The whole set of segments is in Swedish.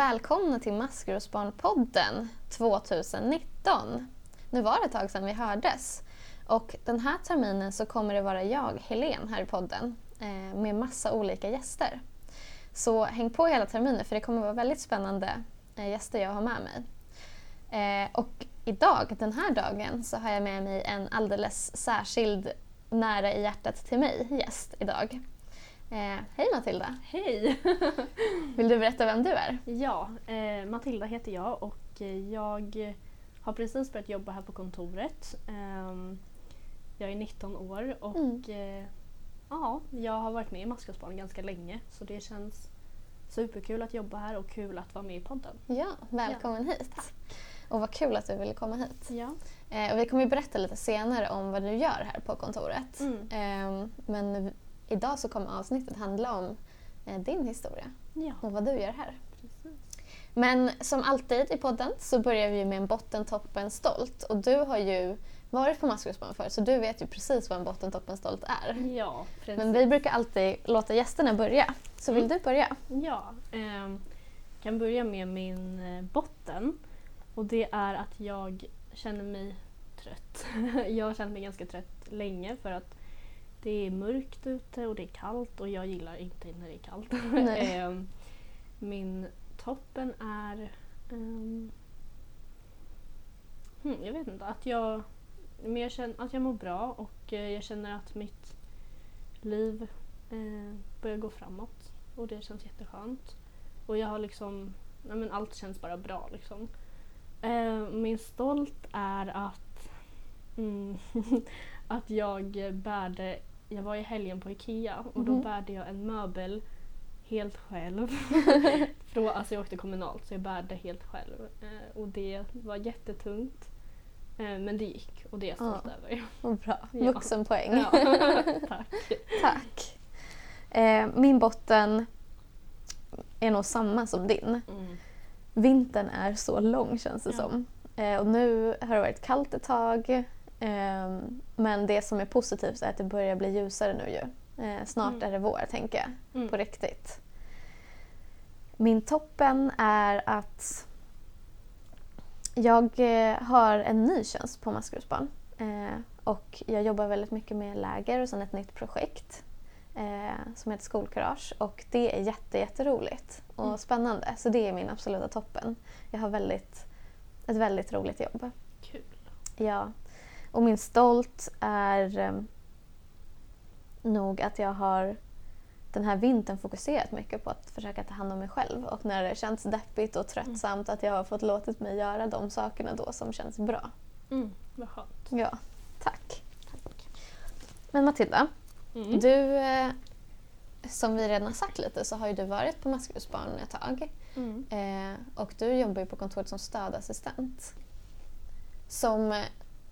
välkomna till Maskrosbarnpodden 2019. Nu var det ett tag sedan vi hördes och den här terminen så kommer det vara jag, Helen, här i podden eh, med massa olika gäster. Så häng på hela terminen för det kommer vara väldigt spännande eh, gäster jag har med mig. Eh, och idag, den här dagen, så har jag med mig en alldeles särskild nära i hjärtat till mig gäst idag. Eh, hej Matilda! Hej! Vill du berätta vem du är? Ja, eh, Matilda heter jag och eh, jag har precis börjat jobba här på kontoret. Eh, jag är 19 år och Mm. eh, ja, jag har varit med i Maskrosbarn ganska länge så det känns superkul att jobba här och kul att vara med i podden. Ja, välkommen hit! Och vad kul att du ville komma hit. Ja. Eh, och vi kommer ju berätta lite senare om vad du gör här på kontoret. Mm. Eh, men idag så kommer avsnittet handla om eh, din historia Ja, och vad du gör här. precis. Men som alltid i podden så börjar vi med en botten, toppen, stolt. Och du har ju varit på Maskrosbarn förut så du vet ju precis vad en botten, toppen, stolt är. Ja, precis. Men vi brukar alltid låta gästerna börja. Så vill Mm. du börja? Ja, ehm, kan börja med min eh, botten. Och det är att jag känner mig trött. jag har känt mig ganska trött länge för att det är mörkt ute och det är kallt och jag gillar inte när det är kallt. Ehm, min toppen är... ehm, hmm, jag vet inte, att jag, men jag känner att jag mår bra och eh, jag känner att mitt liv eh, börjar gå framåt och det känns jätteskönt. Och jag har liksom, nej men allt känns bara bra liksom. Eh, min stolt är att, mm, att jag bärde, jag var i helgen på Ikea och då Mhm. bärde jag en möbel helt själv. Från, alltså jag åkte kommunalt så jag bärde helt själv. Eh, och det var jättetungt. Eh, men det gick och det är jag stolt Ja. över. Vad bra. Ja. Vuxenpoäng. Ja, tack. Tack. Eh, min botten är nog samma som din. Mm. Vintern är så lång känns det Ja. som. Eh, och nu har det varit kallt ett tag. Eh, men det som är positivt är att det börjar bli ljusare nu ju. Eh, snart Mm. är det vår tänker jag. Mm. På riktigt. Min toppen är att jag eh, har en ny tjänst på Maskrosbarn. Eh, och jag jobbar väldigt mycket med läger och sen ett nytt projekt som heter Skolkurage. Och det är jätte, jätteroligt och Mm. spännande. Så det är min absoluta toppen. Jag har väldigt, ett väldigt roligt jobb. Kul. Ja. Och min stolt är eh, nog att jag har den här vintern fokuserat mycket på att försöka ta hand om mig själv. Och när det känns deppigt och tröttsamt att jag har fått låtit mig göra de sakerna då som känns bra. Mm, vad skönt. Ja, tack. Men Matilda, Mm. du, eh, som vi redan har sagt lite så har ju du varit på Maskrosbarn ett tag. Mm. Eh, och du jobbar ju på kontoret som stödassistent. Som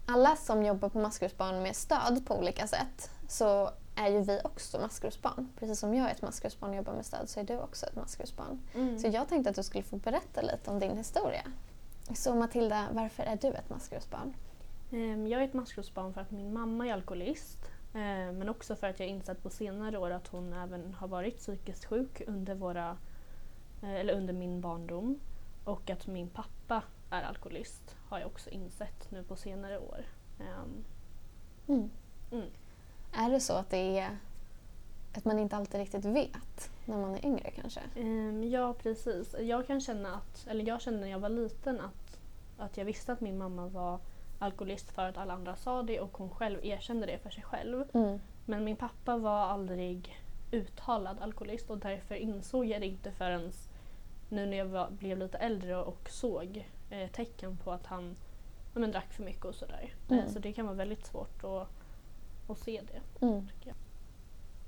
alla som jobbar på maskrosbarn med stöd på olika sätt så är ju vi också maskrosbarn. Precis som jag är ett maskrosbarn och jobbar med stöd så är du också ett maskrosbarn. Mm. Så jag tänkte att du skulle få berätta lite om din historia. Så Matilda, varför är du ett maskrosbarn? Ehm, Jag är ett maskrosbarn för att min mamma är alkoholist. eh, Men också för att jag insett på senare år att hon även har varit psykiskt sjuk under, våra, eh, eller under min barndom. Och att min pappa är alkoholist har jag också insett nu på senare år. Ehm, Mm. Mm. Är det så att det är att man inte alltid riktigt vet när man är yngre kanske? Ehm, Ja, precis. Jag kan känna att, eller jag kände när jag var liten att, att jag visste att min mamma var alkoholist för att alla andra sa det och hon själv erkände det för sig själv. Mm. Men min pappa var aldrig uttalad alkoholist och därför insåg jag det inte förrän nu när jag var, blev lite äldre och såg eh, tecken på att han ja, men, drack för mycket och sådär. Mm. Eh, så det kan vara väldigt svårt att, att se det. Mm.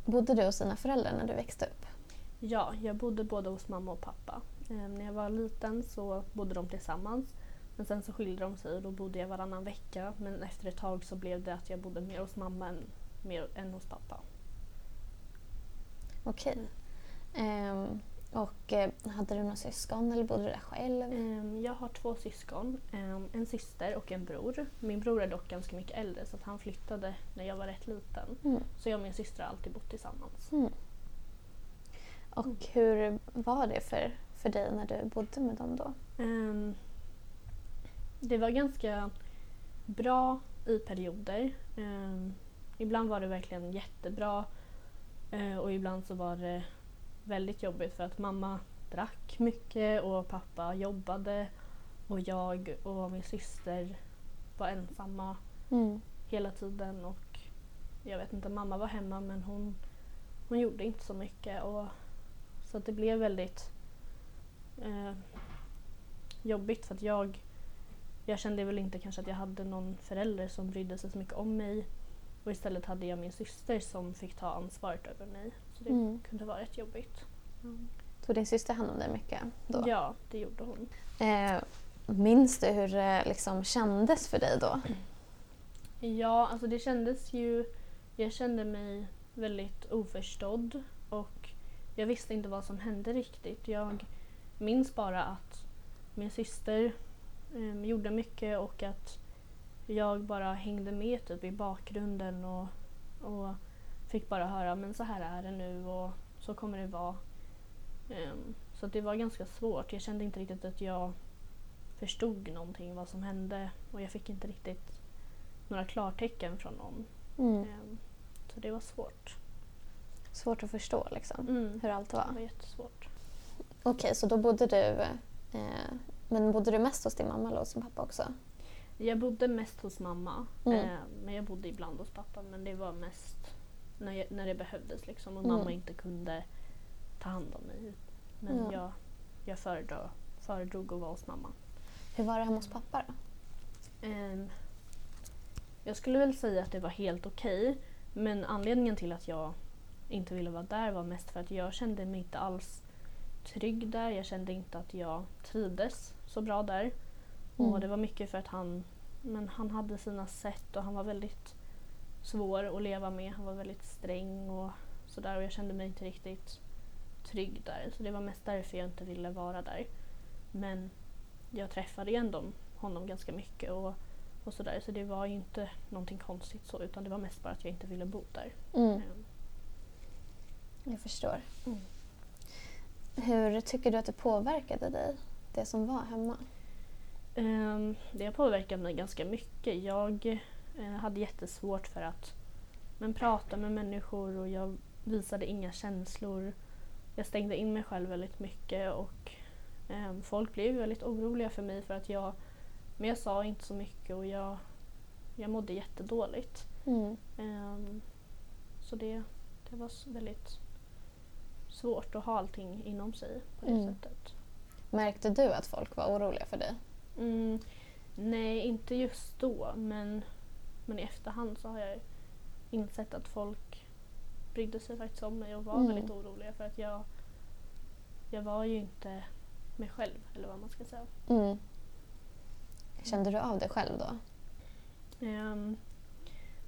Bodde du hos dina föräldrar när du växte upp? Ja, jag bodde både hos mamma och pappa. Eh, när jag var liten så bodde de tillsammans. Men sen så skilde de sig och då bodde jag varannan vecka. Men efter ett tag så blev det att jag bodde mer hos mamma än, mer, än hos pappa. Okej. Ehm, och eh, hade du några syskon eller bodde du där själv? Ehm, Jag har två syskon, ehm, en syster och en bror. Min bror är dock ganska mycket äldre så han flyttade när jag var rätt liten. Mm. Så jag och min syster har alltid bott tillsammans. Mm. Och hur var det för, för dig när du bodde med dem då? Ehm, det var ganska bra i perioder. Ibland var det verkligen jättebra eh, och ibland så var det väldigt jobbigt för att mamma drack mycket och pappa jobbade och jag och min syster var ensamma Mm. hela tiden och jag vet inte, mamma var hemma men hon, hon gjorde inte så mycket. Och, så det blev väldigt eh, jobbigt för att jag, jag kände väl inte kanske att jag hade någon förälder som brydde sig så mycket om mig. Och istället hade jag min syster som fick ta ansvaret över mig. Så det Mm. kunde vara rätt jobbigt. Tog din syster hand om dig mycket då? Ja, det gjorde hon. Eh, minns du hur det liksom kändes för dig då? Ja, alltså det kändes ju... Jag kände mig väldigt oförstådd och jag visste inte vad som hände riktigt. Jag minns bara att min syster em, gjorde mycket och att jag bara hängde med typ i bakgrunden och, och fick bara höra men så här är det nu och så kommer det vara. Em, så det var ganska svårt. Jag kände inte riktigt att jag förstod någonting vad som hände och jag fick inte riktigt några klartecken från någon. Mm. Em, Så det var svårt. Svårt att förstå liksom, Mm. hur allt Det var. var jättesvårt. Okej, så då bodde du... Eh, men bodde du mest hos din mamma eller hos din pappa också? Jag bodde mest hos mamma. Mm. Eh, men jag bodde ibland hos pappa. Men det var mest när, jag, när det behövdes liksom. Och Mm. mamma inte kunde ta hand om mig. Men Ja. jag, jag föredrog, föredrog att vara hos mamma. Hur var det hemma hos pappa då? Ehm, jag skulle väl säga att det var helt okej. men anledningen till att jag inte ville vara där var mest för att jag kände mig inte alls trygg där. Jag kände inte att jag trivdes så bra där. Mm. Och det var mycket för att han, men han hade sina sätt och han var väldigt svår att leva med. Han var väldigt sträng och sådär och jag kände mig inte riktigt trygg där. Så det var mest därför jag inte ville vara där. Men jag träffade ändå honom ganska mycket och, och sådär så det var ju inte någonting konstigt så utan det var mest bara att jag inte ville bo där. Mm, Ehm, jag förstår. Mm. Hur tycker du att det påverkade dig, det som var hemma? Ehm, det har påverkat mig ganska mycket. Jag eh, hade jättesvårt för att men, prata med människor och jag visade inga känslor. Jag stängde in mig själv väldigt mycket och ehm, folk blev väldigt oroliga för mig för att jag, men jag sa inte så mycket och jag, jag mådde jättedåligt. Mm. Ehm, så det, det var väldigt svårt att ha allting inom sig på det Mm. sättet. Märkte du att folk var oroliga för dig? Mm, nej, inte just då. Men, men i efterhand så har jag insett att folk brydde sig faktiskt om mig och var Mm. väldigt oroliga för att jag, jag var ju inte mig själv, eller vad man ska säga. Mm. Kände du av det själv då? Ehm,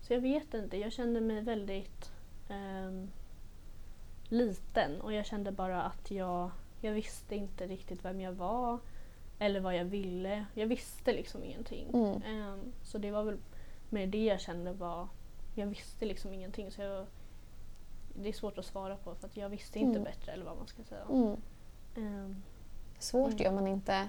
så jag vet inte, jag kände mig väldigt ehm, liten och jag kände bara att jag, jag visste inte riktigt vem jag var eller vad jag ville. Jag visste liksom ingenting. Mm. Ehm, så det var väl mer det jag kände var, jag visste liksom ingenting. Så jag, det är svårt att svara på för att jag visste inte Mm. bättre eller vad man ska säga. Mm. Ehm, Svårt Mm. ju om man inte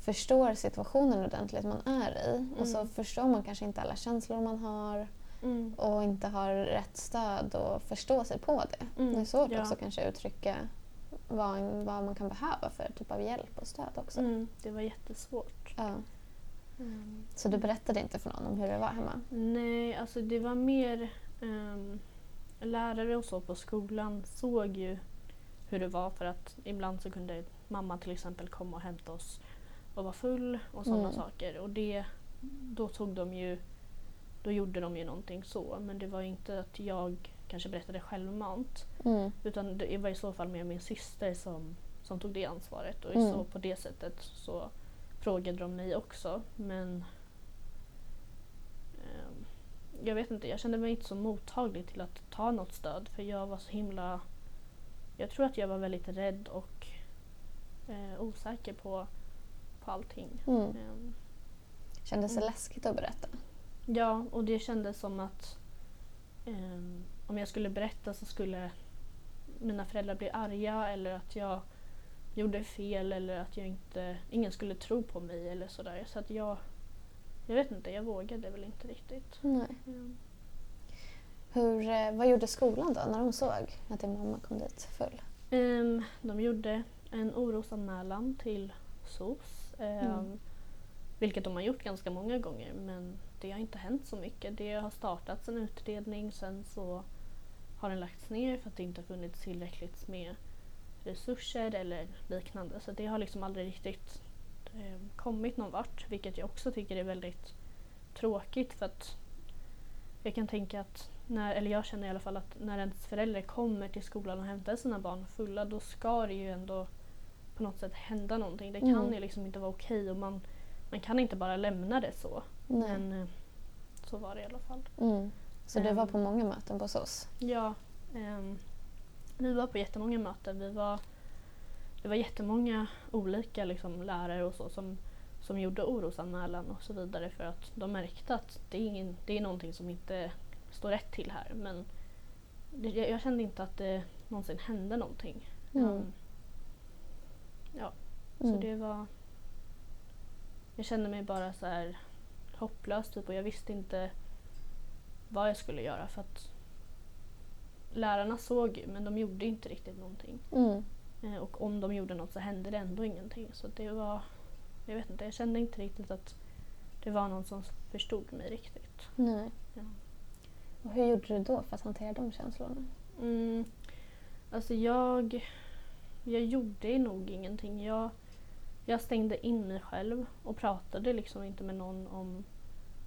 förstår situationen ordentligt man är i. Och så Mm. förstår man kanske inte alla känslor man har mm, och inte har rätt stöd och förstå sig på det. Mm, Det är svårt ja. också kanske att uttrycka vad, vad man kan behöva för typ av hjälp och stöd också. det var jättesvårt. Ja. Ehm, Så du berättade inte för någon om hur det var hemma? Nej, alltså det var mer ehm, lärare och så på skolan såg ju hur det var för att ibland så kunde mamma till exempel komma och hämta oss och vara full och sådana Mm. saker. Och det, då tog de ju, då gjorde de ju någonting så. Men det var inte att jag kanske berättade självmant. Mm. Utan det var i så fall mer min syster som, som tog det ansvaret. Och Mm. så på det sättet så frågade de mig också. Men ehm, jag vet inte, jag kände mig inte så mottaglig till att ta något stöd. För jag var så himla... Jag tror att jag var väldigt rädd och eh, osäker på, på allting. Mm. Ehm, Kändes det Mm. läskigt att berätta? Ja, och det kändes som att ehm, om jag skulle berätta så skulle mina föräldrar bli arga eller att jag gjorde fel eller att jag inte, ingen skulle tro på mig eller sådär. Så att jag, jag vet inte, jag vågade väl inte riktigt. Nej. Mm. Hur, eh, vad gjorde skolan då när de såg att din mamma kom dit full? Ehm, de gjorde en orosanmälan till SOS. ehm, Mm. Vilket de har gjort ganska många gånger men det har inte hänt så mycket. Det har startats en utredning sen så har den lagts ner för att det inte har funnits tillräckligt med resurser eller liknande. Så det har liksom aldrig riktigt eh, kommit någon vart vilket jag också tycker är väldigt tråkigt för att jag kan tänka att, när, eller jag känner i alla fall att när ens förälder kommer till skolan och hämtar sina barn fulla då ska det ju ändå på något sätt hända någonting. Det kan Mm. ju liksom inte vara okej och man, man kan inte bara lämna det så. Nej. Men eh, så var det i alla fall. Mm. Så du var Ehm. på många möten på SOS? Ja, ehm, vi var på jättemånga möten. Vi var, det var jättemånga olika liksom, lärare och så som, som gjorde orosanmälan och så vidare för att de märkte att det är, ingen, det är någonting som inte står rätt till här. Men det, jag, kände inte att det någonsin hände någonting. Mm. Ehm, ja, så Mm. det var... Jag kände mig bara så här hopplös typ och jag visste inte vad jag skulle göra för att lärarna såg ju men de gjorde inte riktigt någonting. Mm. Eh, och om de gjorde något så hände det ändå ingenting. Så det var... Jag vet inte, jag kände inte riktigt att det var någon som förstod mig riktigt. Nej. Ja. Och hur gjorde du då för att hantera de känslorna? Mm, alltså jag, jag gjorde nog ingenting. Jag, jag stängde in mig själv och pratade liksom inte med någon om,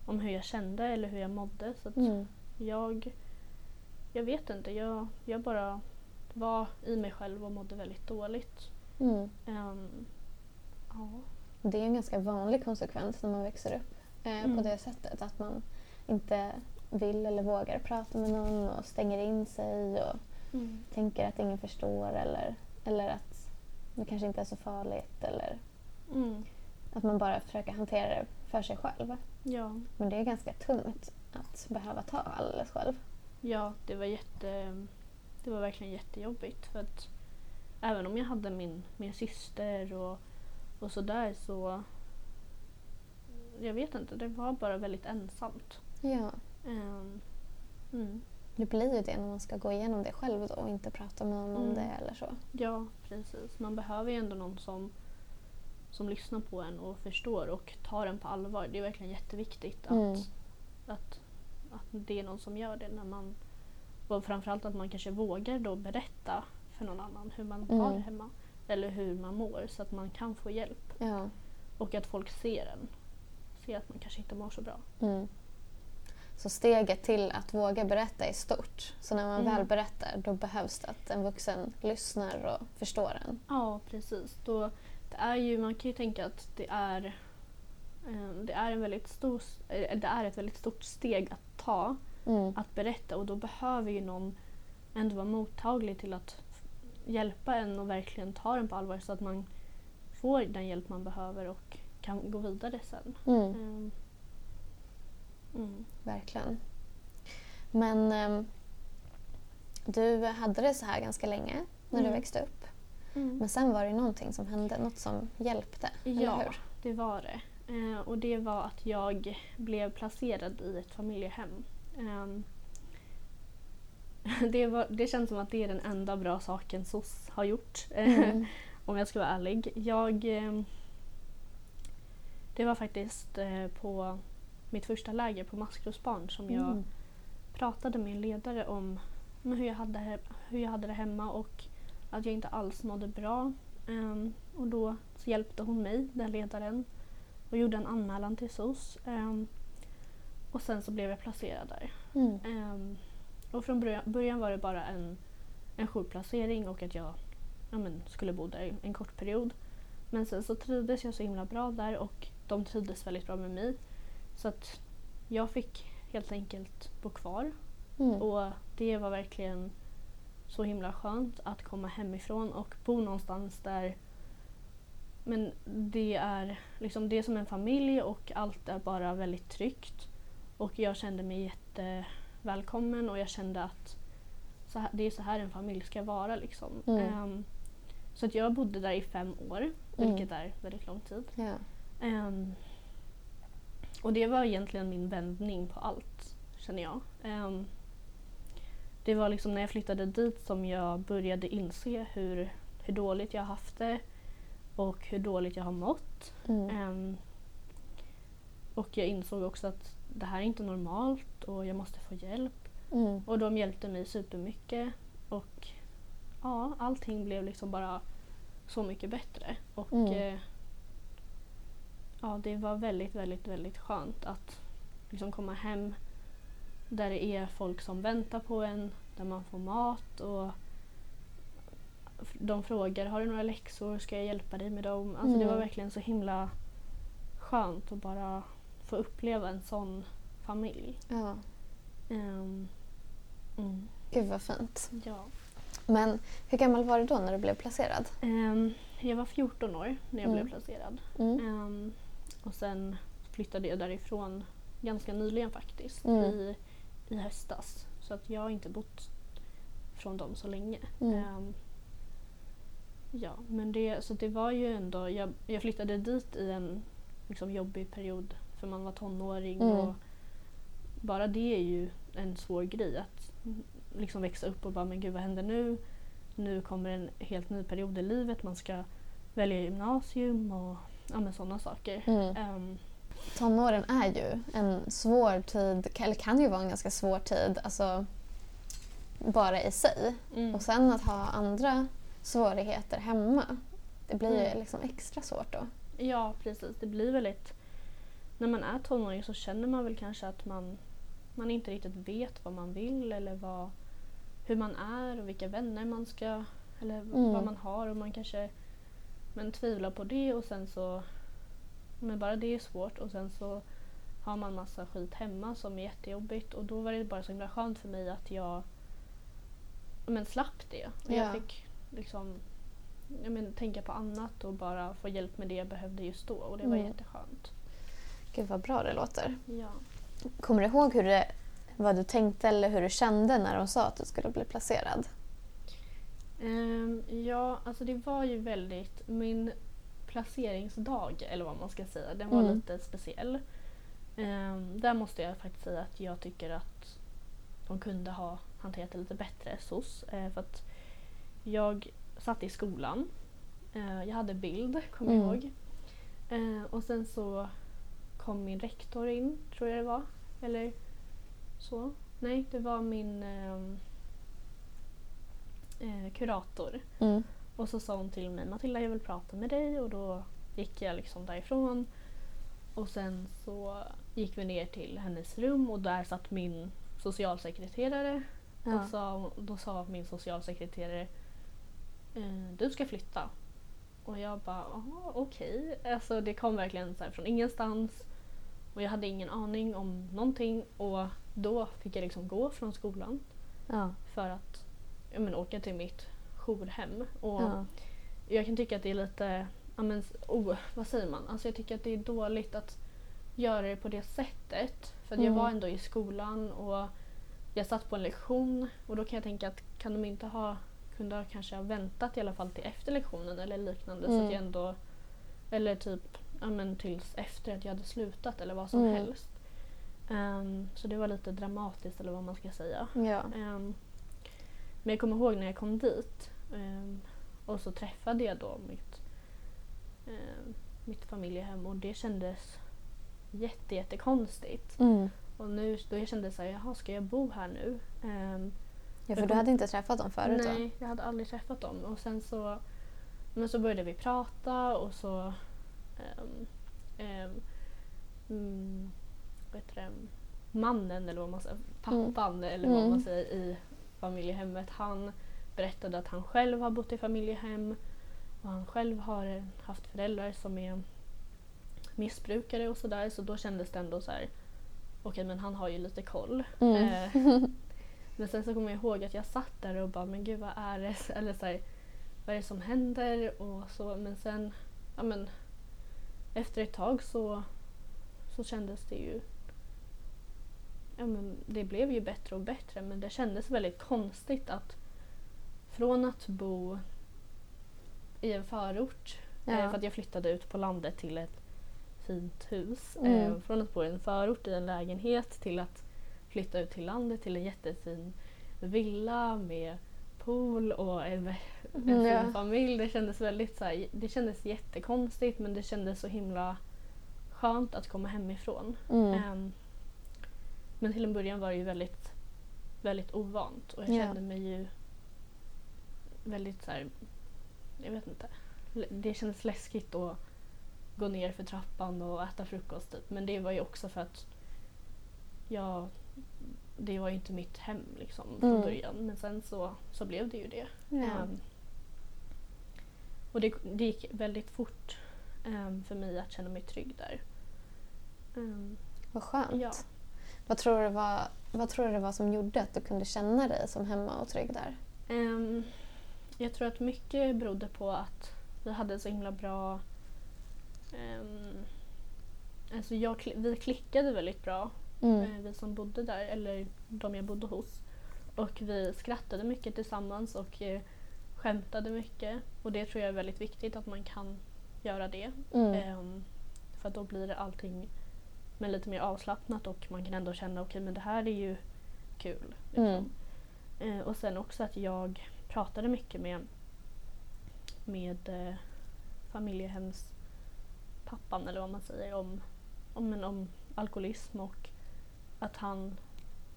om hur jag kände eller hur jag mådde. Så Mm. jag, jag vet inte, jag, jag bara var i mig själv och mådde väldigt dåligt. Mm. Ehm, ja. Det är en ganska vanlig konsekvens när man växer upp eh, på Mm. det sättet. Att man inte vill eller vågar prata med någon och stänger in sig och Mm. tänker att ingen förstår eller, eller att det kanske inte är så farligt eller Mm. att man bara försöker hantera det för sig själv. Ja. Men det är ganska tungt att behöva ta alldeles själv. Ja, det var jätte... Det var verkligen jättejobbigt för att även om jag hade min, min syster och, och sådär så... Jag vet inte, det var bara väldigt ensamt. Ja, Ehm, mm. det blir ju det när man ska gå igenom det själv då och inte prata med någon om Mm. det eller så. Ja, precis. Man behöver ju ändå någon som, som lyssnar på en och förstår och tar en på allvar. Det är verkligen jätteviktigt att, Mm. att, att det är någon som gör det. när man Och framförallt att man kanske vågar då berätta för någon annan hur man har det Mm. hemma. Eller hur man mår så att man kan få hjälp. Ja. Och att folk ser en. Ser att man kanske inte mår så bra. Mm. Så steget till att våga berätta är stort. Så när man Mm. väl berättar då behövs det att en vuxen lyssnar och förstår en. Ja, precis. Då, det är ju, man kan ju tänka att det är, eh, det är, en väldigt stor, eh, det är ett väldigt stort steg att ta, Mm. att berätta och då behöver ju någon ändå vara mottaglig till att hjälpa en och verkligen ta den på allvar så att man får den hjälp man behöver och kan gå vidare sen. Mm. Ehm, Mm. Verkligen. Men ehm, du hade det så här ganska länge när du Mm. växte upp. Mm. Men sen var det någonting som hände, något som hjälpte. Ja, det var det. Eh, och det var att jag blev placerad i ett familjehem. Ehm, det, var, det känns som att det är den enda bra saken SOS har gjort. eh, Mm. om jag ska vara ärlig. Jag, ehm, det var faktiskt eh, på mitt första läger på Maskrosbarn som jag Mm. pratade med en ledare om hur, jag hade, hur jag hade det hemma och att jag inte alls mådde bra. Ehm, och då hjälpte hon mig, den ledaren, och gjorde en anmälan till SOS. Ehm, och sen så blev jag placerad där. Mm. Ehm, och från början, början var det bara en, en jourplacering och att jag ja, men, skulle bo där en kort period. Men sen så trivdes jag så himla bra där och de trivdes väldigt bra med mig. Så att jag fick helt enkelt bo kvar Mm. och det var verkligen så himla skönt att komma hemifrån och bo någonstans där men det är liksom det är som en familj och allt är bara väldigt tryggt. Och jag kände mig jättevälkommen och jag kände att så här, det är så här en familj ska vara. Liksom. Mm. Ehm, Så att jag bodde där i fem år, vilket är väldigt lång tid. Ja. Ehm, och det var egentligen min vändning på allt, känner jag. Ehm, det var liksom när jag flyttade dit som jag började inse hur, hur dåligt jag haft det och hur dåligt jag har mått. Mm. Ehm, och jag insåg också att det här är inte normalt och jag måste få hjälp. Mm. Och de hjälpte mig supermycket. Och ja, allting blev liksom bara så mycket bättre. Och Mm. eh, ja, det var väldigt, väldigt, väldigt skönt att liksom komma hem där det är folk som väntar på en, där man får mat och de frågar har du några läxor, ska jag hjälpa dig med dem? Alltså det var Mm. verkligen så himla skönt att bara få uppleva en sån familj. ja. Ehm, mm, Gud vad fint. ja. Men hur gammal var du då när du blev placerad? Ehm, jag var 14 år när jag Mm. blev placerad. Mm. Ehm, och sen flyttade jag därifrån ganska nyligen faktiskt, Mm. i, i höstas. Så att jag har inte bott från dem så länge. Mm. Ja, men det, så det var ju ändå, jag, jag flyttade dit i en liksom, jobbig period för man var tonåring Mm. och bara det är ju en svår grej att liksom växa upp och bara men gud vad händer nu? Nu kommer en helt ny period i livet, man ska välja gymnasium och ja, men sådana saker. Mm. Ehm, Tonåren är ju en svår tid, eller kan ju vara en ganska svår tid, alltså bara i sig. mm. Och sen att ha andra svårigheter hemma, det blir Mm. liksom extra svårt då. Ja, precis. Det blir väldigt... När man är tonåring så känner man väl kanske att man, man inte riktigt vet vad man vill eller vad, hur man är och vilka vänner man ska... Eller Mm. vad man har och man kanske men tvivlar på det och sen så... Men bara det är svårt och sen så har man massa skit hemma som är jättejobbigt och då var det bara så himla skönt för mig att jag men, slapp det. Och Ja. Jag fick liksom jag men, tänka på annat och bara få hjälp med det jag behövde just då och det var Mm. jätteskönt. Gud vad bra det låter. Ja. Kommer du ihåg hur det, vad du tänkte eller hur du kände när de sa att du skulle bli placerad? Ehm, ja, alltså det var ju väldigt... Min placeringsdag, eller vad man ska säga, den var Mm. lite speciell. Ehm, där måste jag faktiskt säga att jag tycker att de kunde ha hanterat det lite bättre, SOS. Eh, för att jag satt i skolan. Eh, jag hade bild, kommer jag Mm. ihåg. Eh, och sen så kom min rektor in, tror jag det var. Eller så. Nej, det var min ehm, eh, kurator. Mm. Och så sa hon till mig Matilda jag vill prata med dig och då gick jag liksom därifrån. Och sen så gick vi ner till hennes rum och där satt min socialsekreterare. Ja. Och sa, då sa min socialsekreterare du ska flytta. Och jag bara "Jaha, okej. Alltså det kom verkligen så från ingenstans. Och jag hade ingen aning om någonting och då fick jag liksom gå från skolan Ja. för att ja, men, åka till mitt jourhem. Och Ja. Jag kan tycka att det är lite, ja, men, oh, vad säger man? Alltså jag tycker att det är dåligt att göra det på det sättet. För att jag Mm. var ändå i skolan och jag satt på en lektion och då kan jag tänka att kan de inte ha, kunde ha kanske ha väntat i alla fall till efter lektionen eller liknande så Mm. att jag ändå, eller typ ja, men, tills efter att jag hade slutat eller vad som Mm. helst. Ehm, så det var lite dramatiskt eller vad man ska säga. Ja. Ehm, men jag kommer ihåg när jag kom dit ehm, och så träffade jag då mitt, mitt familjehem och det kändes jätte, jättekonstigt. Mm. Och nu, då jag kände så här, jaha ska jag bo här nu? Ja, för du hade inte träffat dem förut nej, jag hade aldrig träffat dem. Och sen så, men så började vi prata och så ehm, mm, vad heter det? mannen eller vad man säger, pappan eller vad Mm. man säger i familjehemmet. Han berättade att han själv har bott i familjehem och han själv har haft föräldrar som är missbrukare och sådär. Så då kändes det ändå så här, okej men han har ju lite koll. Mm. Eh, men sen så kommer jag ihåg att jag satt där och bara, men gud vad är det? Eller så här, vad är det som händer? Och så, men sen, ja men efter ett tag så, så kändes det ju ja, men det blev ju bättre och bättre men det kändes väldigt konstigt att från att bo i en förort. Ja. Eh, för att jag flyttade ut på landet till ett fint hus. Mm. Eh, från att bo i en förort i en lägenhet till att flytta ut till landet till en jättefin villa med pool och en, en ja. fin familj. Det kändes väldigt så här, det kändes jättekonstigt men det kändes så himla skönt att komma hemifrån. Mm. Ehm, men till en början var det ju väldigt, väldigt ovant och jag Ja. kände mig ju väldigt så här, jag vet inte. Det kändes läskigt att gå ner för trappan och äta frukost typ. Men det var ju också för att jag, det var ju inte mitt hem liksom från Mm. början. Men sen så, så blev det ju det. Ja. Ehm, och det, det gick väldigt fort ehm, för mig att känna mig trygg där. Ehm, Vad skönt. ja. Vad, tror du var, vad tror du det var som gjorde att du kunde känna dig som hemma och trygg där? Ehm, jag tror att mycket berodde på att vi hade så himla bra... Um, alltså jag, vi klickade väldigt bra, Mm. eh, vi som bodde där, eller de jag bodde hos. Och vi skrattade mycket tillsammans och eh, skämtade mycket. Och det tror jag är väldigt viktigt att man kan göra det. Mm. Ehm, för då blir det allting med lite mer avslappnat och man kan ändå känna okej men det här är ju kul. Liksom. Mm. Eh, och sen också att jag pratade mycket med, med eh, familjehemspappan eller vad man säger om, om, men om alkoholism och att han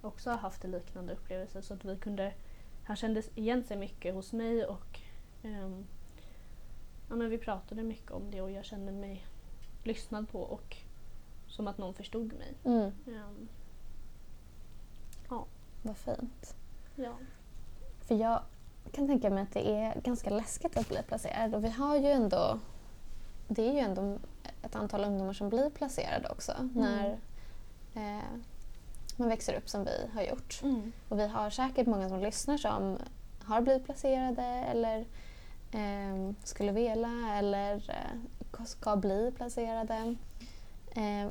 också har haft en liknande upplevelse så att vi kunde, han kände igen sig mycket hos mig och ehm, ja, men vi pratade mycket om det och jag kände mig lyssnad på och som att någon förstod mig. Mm. Ehm, Vad fint. ja. För jag kan tänka mig att det är ganska läskigt att bli placerad och vi har ju ändå det är ju ändå ett antal ungdomar som blir placerade också när eh, man växer upp som vi har gjort. Mm. Och vi har säkert många som lyssnar som har blivit placerade eller eh, skulle vilja eller eh, ska bli placerade. Eh,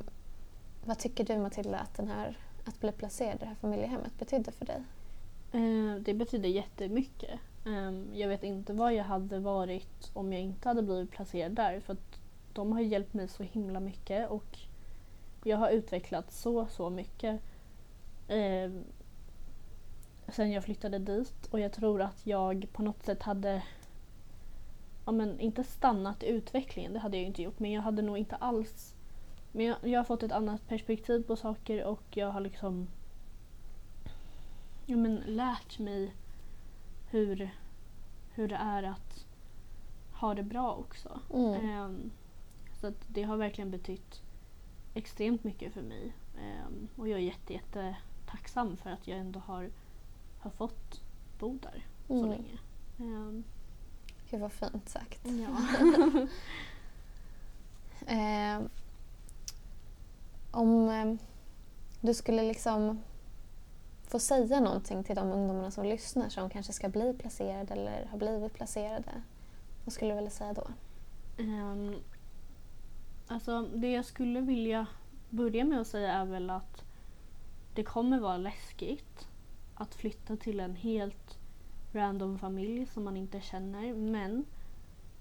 vad tycker du Matilda att, den här, att bli placerad i det här familjehemmet betydde för dig? Eh, det betyder jättemycket. Eh, jag vet inte vad jag hade varit om jag inte hade blivit placerad där. För att de har hjälpt mig så himla mycket och jag har utvecklats så, så mycket. Eh, sen jag flyttade dit och jag tror att jag på något sätt hade ja, men inte stannat i utvecklingen, det hade jag inte gjort, men jag hade nog inte alls men jag, jag har fått ett annat perspektiv på saker och jag har liksom ja, men lärt mig hur, hur det är att ha det bra också. Mm. Ehm, så det har verkligen betytt extremt mycket för mig. Ehm, och jag är jätte, jätte tacksam för att jag ändå har, har fått bo där så Mm. länge. Ehm, Gud vad fint sagt. ja. Eh, om eh, du skulle liksom få säga någonting till de ungdomarna som lyssnar som kanske ska bli placerade eller har blivit placerade. Vad skulle du vilja säga då? Ehm, alltså det jag skulle vilja börja med att säga är väl att det kommer vara läskigt att flytta till en helt random familj som man inte känner men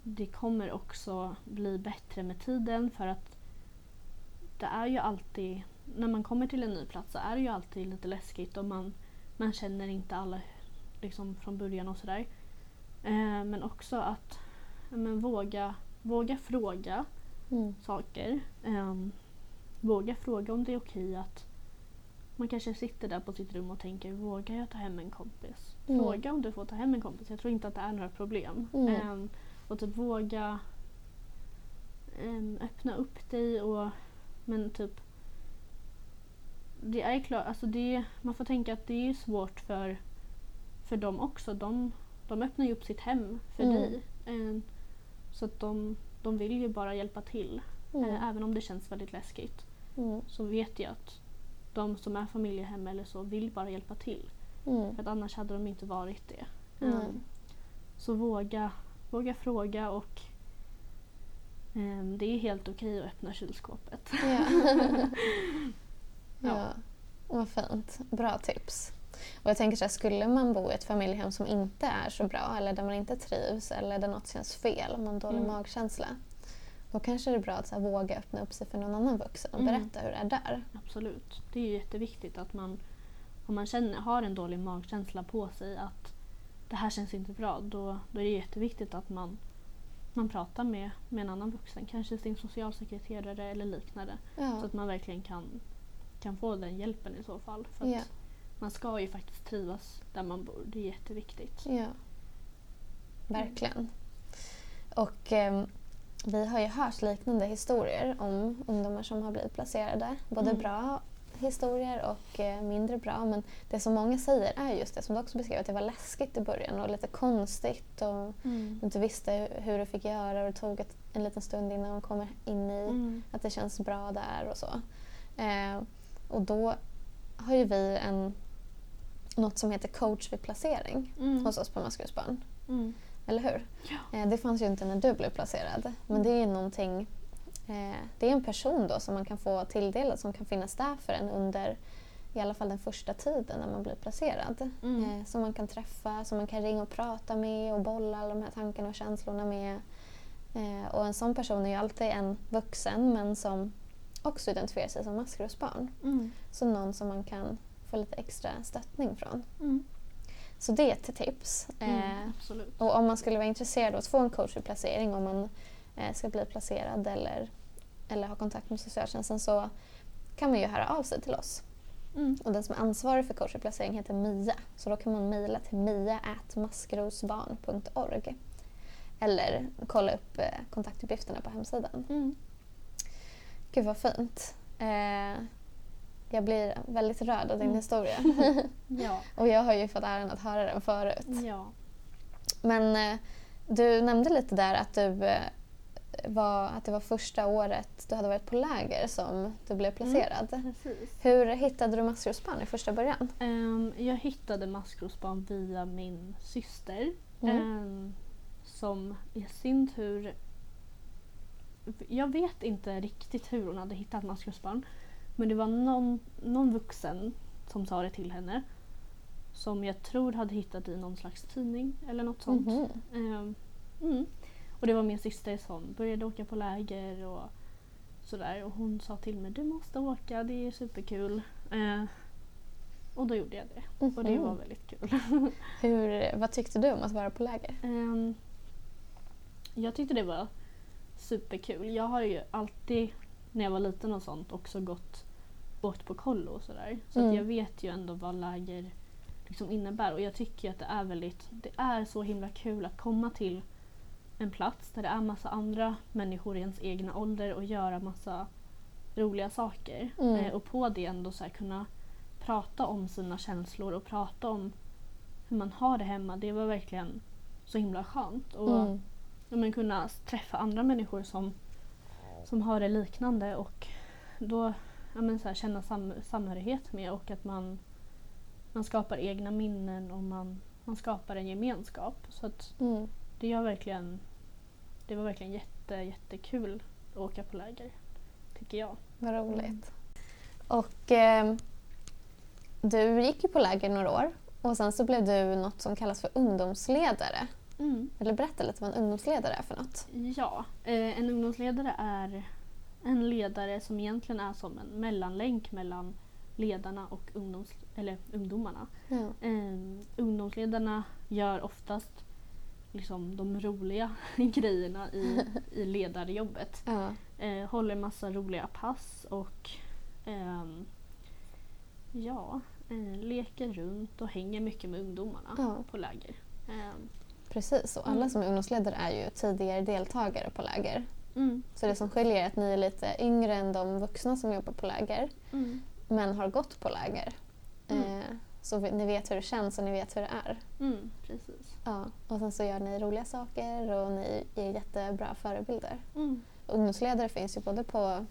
det kommer också bli bättre med tiden för att det är ju alltid, när man kommer till en ny plats så är det ju alltid lite läskigt och man, man känner inte alla liksom från början och sådär. Eh, men också att men våga, våga fråga Mm. saker. Ehm, våga fråga om det är okej att man kanske sitter där på sitt rum och tänker vågar jag ta hem en kompis? Mm. Fråga om du får ta hem en kompis. Jag tror inte att det är några problem. Mm. Ehm, och typ våga ehm, öppna upp dig och men typ det är klart, alltså det, man får tänka att det är svårt för, för dem också. De, de öppnar ju upp sitt hem för Mm. dig. Ehm, så att de, de vill ju bara hjälpa till. Mm. Eh, Även om det känns väldigt läskigt Mm. så vet jag att de som är familjehem eller så vill bara hjälpa till. Mm. För att annars hade de inte varit det. Nej. Ehm, så våga, våga fråga och ehm, det är helt okej att öppna kylskåpet. Ja. Ja. ja. Vad fint. Bra tips. Och jag tänker så här, skulle man bo i ett familjehem som inte är så bra eller där man inte trivs eller där något känns fel, om man har dålig Mm. magkänsla. Då kanske det är bra att så här, våga öppna upp sig för någon annan vuxen och Mm. berätta hur det är där. Absolut. Det är ju jätteviktigt att man, om man känner, har en dålig magkänsla på sig att det här känns inte bra, då, då är det jätteviktigt att man, man pratar med, med en annan vuxen, kanske sin socialsekreterare eller liknande. Så Ja. att man verkligen kan, kan få den hjälpen i så fall. För Ja. Man ska ju faktiskt trivas där man bor, det är jätteviktigt. Ja. Verkligen. Och ehm, vi har ju hört liknande historier om ungdomar som har blivit placerade. Både Mm. bra historier och eh, mindre bra. Men det som många säger är just det som du också beskrev, att det var läskigt i början och lite konstigt och Mm. inte visste hu- hur du fick göra och det tog ett, en liten stund innan man kommer in i Mm. att det känns bra där och så. Eh, och då har ju vi en, något som heter coach vid placering Mm. hos oss på Maskrosbarn. Mm. Eller hur? Ja. Eh, det fanns ju inte när du blev placerad. Men det är någonting, eh, det är en person då som man kan få tilldelad som kan finnas där för en under i alla fall den första tiden när man blir placerad. Mm. Eh, som man kan träffa, som man kan ringa och prata med och bolla alla de här tankarna och känslorna med. Och en sån person är ju alltid en vuxen men som också identifierar sig som maskrosbarn. Mm. Så någon som man kan få lite extra stöttning från. Mm. Så det är ett tips. Eh, Mm. Absolut. och om man skulle vara intresserad av att få en coach vid placering, om man eh, ska bli placerad eller, eller ha kontakt med socialtjänsten så kan man ju höra av sig till oss. Mm. Och den som är ansvarig för coach vid placering heter Mia. Så då kan man mejla till mia.maskrosbarn.org. Eller kolla upp eh, kontaktuppgifterna på hemsidan. Mm. Gud vad fint. Eh, jag blir väldigt rörd av din Mm. historia. Ja. och jag har ju fått äran att höra den förut. ja. Men eh, du nämnde lite där att, du, eh, var, att det var första året du hade varit på läger som du blev placerad. Precis. Hur hittade du maskrosbarn i första början? Ehm, jag hittade maskrosbarn via min syster. Mm. ehm, som i sin tur... Jag vet inte riktigt hur hon hade hittat maskrosbarn. Men det var någon, någon vuxen som sa det till henne. Som jag tror hade hittat i någon slags tidning eller något sånt. Mhm. Ehm, mm. Och det var min syster som började åka på läger och sådär. Och hon sa till mig du måste åka, det är superkul. Eh, och då gjorde jag det. Och det Mhm. var väldigt kul. Hur, vad tyckte du om att vara på läger? Ehm, jag tyckte det var superkul. Jag har ju alltid när jag var liten och sånt också gått åkt på kollo och sådär. Så Mm. att jag vet ju ändå vad läger liksom innebär och jag tycker att det är väldigt, det är så himla kul att komma till en plats där det är massa andra människor i ens egna ålder och göra massa roliga saker. Mm. Eh, och på det ändå så kunna prata om sina känslor och prata om hur man har det hemma. Det var verkligen så himla skönt. Och Mm. men kunna träffa andra människor som, som har det liknande och då ja, men så här, känna sam, samhörighet med och att man, man skapar egna minnen och man, man skapar en gemenskap. Så att Mm. det, gör verkligen, det var verkligen jätte, jättekul att åka på läger. Tycker jag. Vad roligt. Och eh, du gick ju på läger några år och sen så blev du något som kallas för ungdomsledare. Eller berätta lite vad en ungdomsledare är för något. Ja, eh, en ungdomsledare är en ledare som egentligen är som en mellanlänk mellan ledarna och ungdoms, eller ungdomarna. Ja. Eh, ungdomsledarna gör oftast liksom de roliga grejerna i, i ledarjobbet. Ja. Eh, håller massa roliga pass och ehm, ja, eh, leker runt och hänger mycket med ungdomarna Ja. på läger. Ehm, Precis, och alla Mm. som är ungdomsledare är ju tidigare deltagare på läger. Mm, Så det som skiljer är att ni är lite yngre än de vuxna som jobbar på läger mm, men har gått på läger. Mm. Eh, så ni vet hur det känns och ni vet hur det är. mm, precis. Ja. Och sen så gör ni roliga saker och ni är jättebra förebilder. Ungdomsledare finns ju både på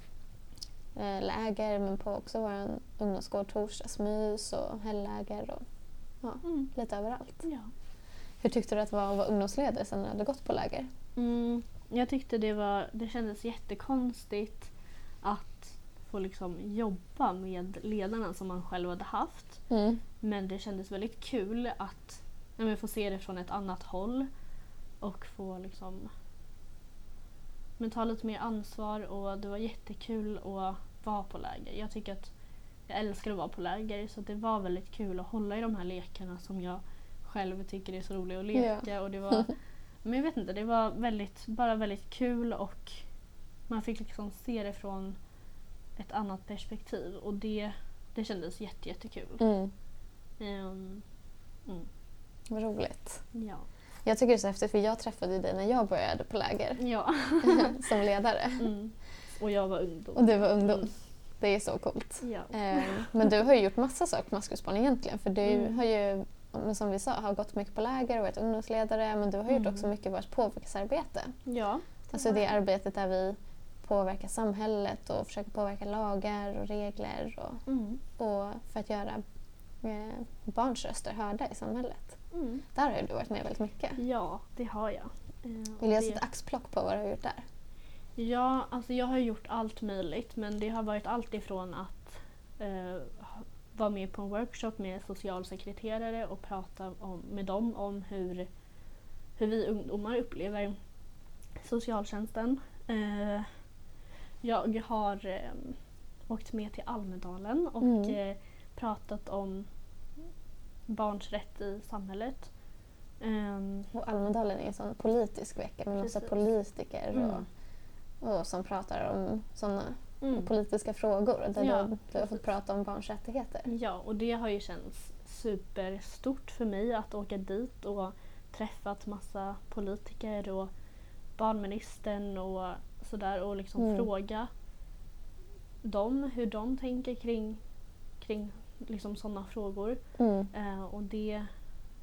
eh, läger men på också vår ungdomsgård Torsdagsmys och helgläger och mm, lite överallt. ja. Hur tyckte du att det var att vara ungdomsledare sen när du hade gått på läger? Mm, jag tyckte det, var, det kändes jättekonstigt att få liksom jobba med ledarna som man själv hade haft. Mm. Men det kändes väldigt kul att men få se det från ett annat håll och få liksom men ta lite mer ansvar och det var jättekul att vara på läger. Jag tycker att jag älskar att vara på läger så det var väldigt kul att hålla i de här lekarna som jag själv tycker är så roliga att leka. Och det var, men jag vet inte, det var väldigt, bara väldigt kul och man fick liksom se det från ett annat perspektiv och det, det kändes jätte, jättekul. Mm. Um, mm, Vad roligt. ja. Jag tycker det är så häftigt för jag träffade dig när jag började på läger ja. som ledare. Mm. Och jag var ungdom. Och du var ungdom. Mm. Det är så coolt. Ja. Eh, men du har ju gjort massa saker på Maskrosbarn egentligen för du Mm. har ju men som vi sa, har gått mycket på läger och varit ungdomsledare men du har gjort Mm. också mycket vårt påverkansarbete. ja. Alltså det arbetet där vi påverkar samhället och försöker påverka lagar och regler och, Mm. och för att göra eh, barns röster hörda i samhället. Mm. Där har du varit med väldigt mycket. Ja, det har jag. Eh, Vill jag det- sätta axplock på vad du har gjort där? Ja, alltså jag har gjort allt möjligt men det har varit allt ifrån att eh, vara med på en workshop med socialsekreterare och prata om, med dem om hur, hur vi ungdomar upplever socialtjänsten. Eh, jag har eh, åkt med till Almedalen och Mm. eh, pratat om barns rätt i samhället. Ehm, Och Almedalen är en sån politisk vecka med massa politiker Mm. och, och som pratar om såna mm. politiska frågor där Ja, du, du har fått prata om barns rättigheter. Ja, och det har ju känts superstort för mig att åka dit och träffat massa politiker och barnministern och sådär och liksom Mm. fråga dem hur de tänker kring, kring liksom sådana frågor. Mm. Eh, och det,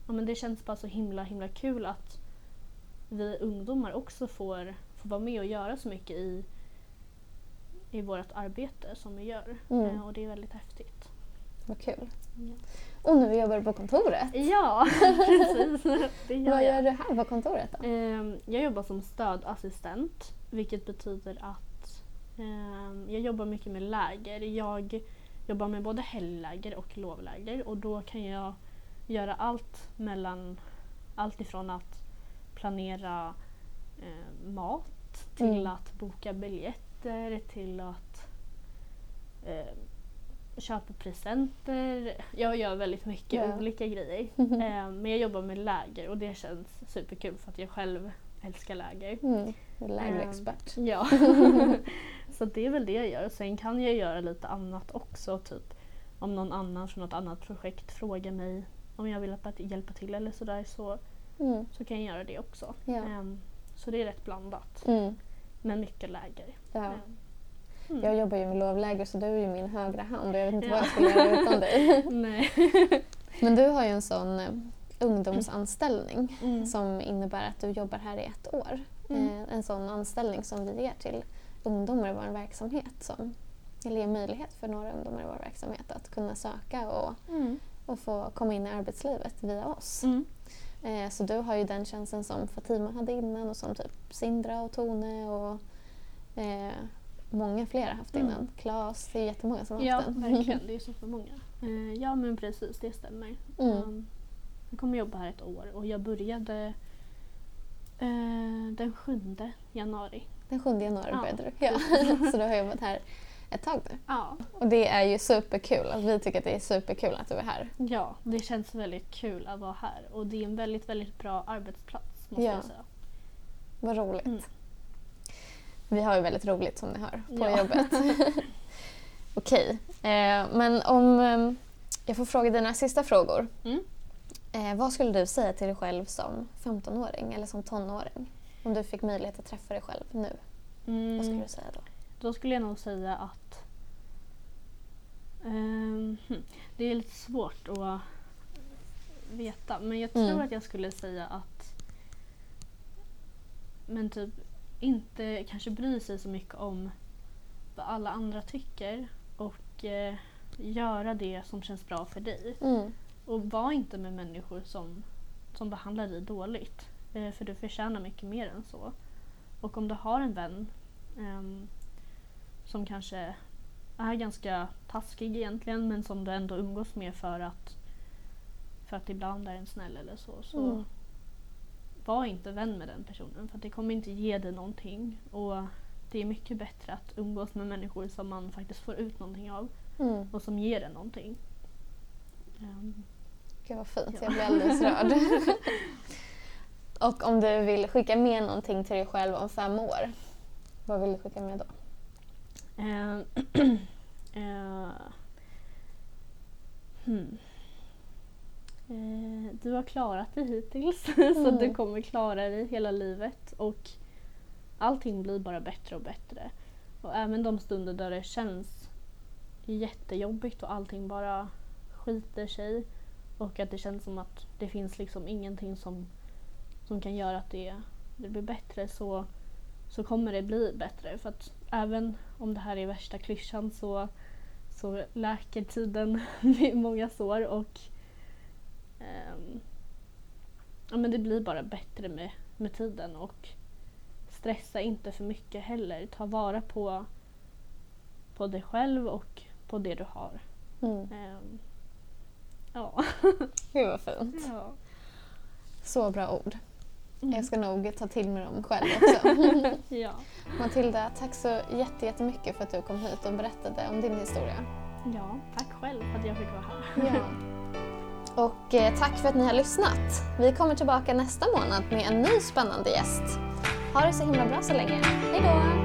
ja, men det känns bara så himla himla kul att vi ungdomar också får, får vara med och göra så mycket i, i vårt arbete som vi gör. Mm. Eh, och det är väldigt häftigt. Vad kul. Ja. Och nu jobbar du på kontoret. Ja, precis. Det gör Vad jag. gör du här på kontoret då? Ehm, Jag jobbar som stödassistent vilket betyder att ehm, jag jobbar mycket med läger. Jag jobbar med både helgläger och lovläger och då kan jag göra allt mellan allt ifrån att planera eh, mat till Mm. att boka biljetter till att eh, köpa presenter. Jag gör väldigt mycket Ja. olika grejer. Eh, men jag jobbar med läger och det känns superkul för att jag själv älskar läger. Mm. Ehm, lägerexpert. Ja. så det är väl det jag gör. Sen kan jag göra lite annat också. Typ om någon annan från något annat projekt frågar mig om jag vill hjälpa- till eller sådär så, Mm. så kan jag göra det också. Ja. Ehm, så det är rätt blandat. Mm. Men mycket läger. Ja. Mm. Jag jobbar ju med lovläger så du är ju min högra hand och jag vet inte Ja. vad jag skulle göra utan dig. Nej. Men du har ju en sån eh, ungdomsanställning Mm. som innebär att du jobbar här i ett år. Mm. Eh, En sån anställning som vi ger till ungdomar i vår verksamhet som eller ger möjlighet för några ungdomar i vår verksamhet att kunna söka och, Mm. och få komma in i arbetslivet via oss. Mm. Eh, Så du har ju den tjänsten som Fatima hade innan och som typ Sindra och Tone och eh, många fler har haft Mm. innan. Klas, det är jättemånga som har Ja, haft den. verkligen. Det är så för många. Eh, ja, men precis. Det stämmer. Mm. Um, jag kommer jobba här ett år och jag började eh, den 7 januari. Den 7 januari Ja, började du. Ja. Så du har jobbat här ett tag nu. Ja. Och det är ju superkul. Alltså, vi tycker att det är superkul att du är här. ja, det känns väldigt kul att vara här och det är en väldigt, väldigt bra arbetsplats måste Ja. jag säga. Vad roligt. Mm. Vi har ju väldigt roligt som ni hör på Ja. jobbet. Okej, eh, men om eh, jag får fråga dina sista frågor. Mm. Eh, vad skulle du säga till dig själv som 15-åring eller som tonåring? Om du fick möjlighet att träffa dig själv nu, Mm, vad skulle du säga då? Då skulle jag nog säga att hm, det är lite svårt att veta men jag tror Mm. att jag skulle säga att men typ inte kanske bry sig så mycket om vad alla andra tycker och eh, göra det som känns bra för dig. Mm. Och var inte med människor som, som behandlar dig dåligt. Eh, för du förtjänar mycket mer än så. Och om du har en vän ehm, som kanske är ganska taskig egentligen men som du ändå umgås med för att för att ibland är en snäll eller så. så Mm. Var inte vän med den personen för att det kommer inte ge dig någonting. Och det är mycket bättre att umgås med människor som man faktiskt får ut någonting av Mm. och som ger en någonting. Ehm, Gud vad fint, Ja. jag blir alldeles rörd. Och om du vill skicka med någonting till dig själv om fem år, vad vill du skicka med då? Eh, hmm. Eh, du har klarat dig hittills så Mm. du kommer klara dig hela livet och allting blir bara bättre och bättre. Och även de stunder där det känns jättejobbigt och allting bara skiter sig och att det känns som att det finns liksom ingenting som, som kan göra att det, det blir bättre så, så kommer det bli bättre. För att även om det här är värsta klyschan så, så läker tiden många sår och ehm, ja, men det blir bara bättre med, med tiden och stressa inte för mycket heller. Ta vara på, på dig själv och på det du har. Mm. Ehm, ja. Gud vad fint. ja. Så bra ord. Mm. Jag ska nog ta till mig dem själv också. ja. Matilda, tack så jätte- jättemycket för att du kom hit och berättade om din historia. ja, tack själv för att jag fick vara här. Ja. Och eh, tack för att ni har lyssnat. Vi kommer tillbaka nästa månad med en ny spännande gäst. Ha det så himla bra så länge. Hej då!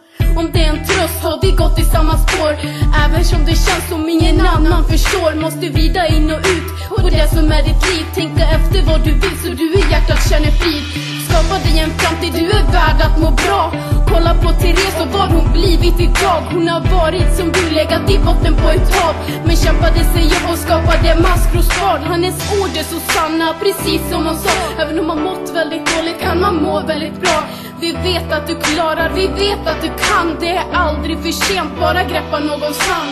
om det är en tröst har vi gått i samma spår. Även som det känns som ingen annan förstår Måste vrida in och ut. På det som är ditt liv Tänka efter vad du vill så du i hjärtat känner frid. Skapa dig en framtid, du är värd att må bra. Kolla på Therese och vad hon blivit idag. Hon har varit som du, legat i botten på ett hav. Men kämpade sig upp och skapade maskrosbarn Hennes ord är så sanna, precis som hon sa. Även om man mått väldigt dåligt kan man må väldigt bra. Vi vet att du klarar, vi vet att du kan. Det är aldrig för sent, bara greppa någons hand.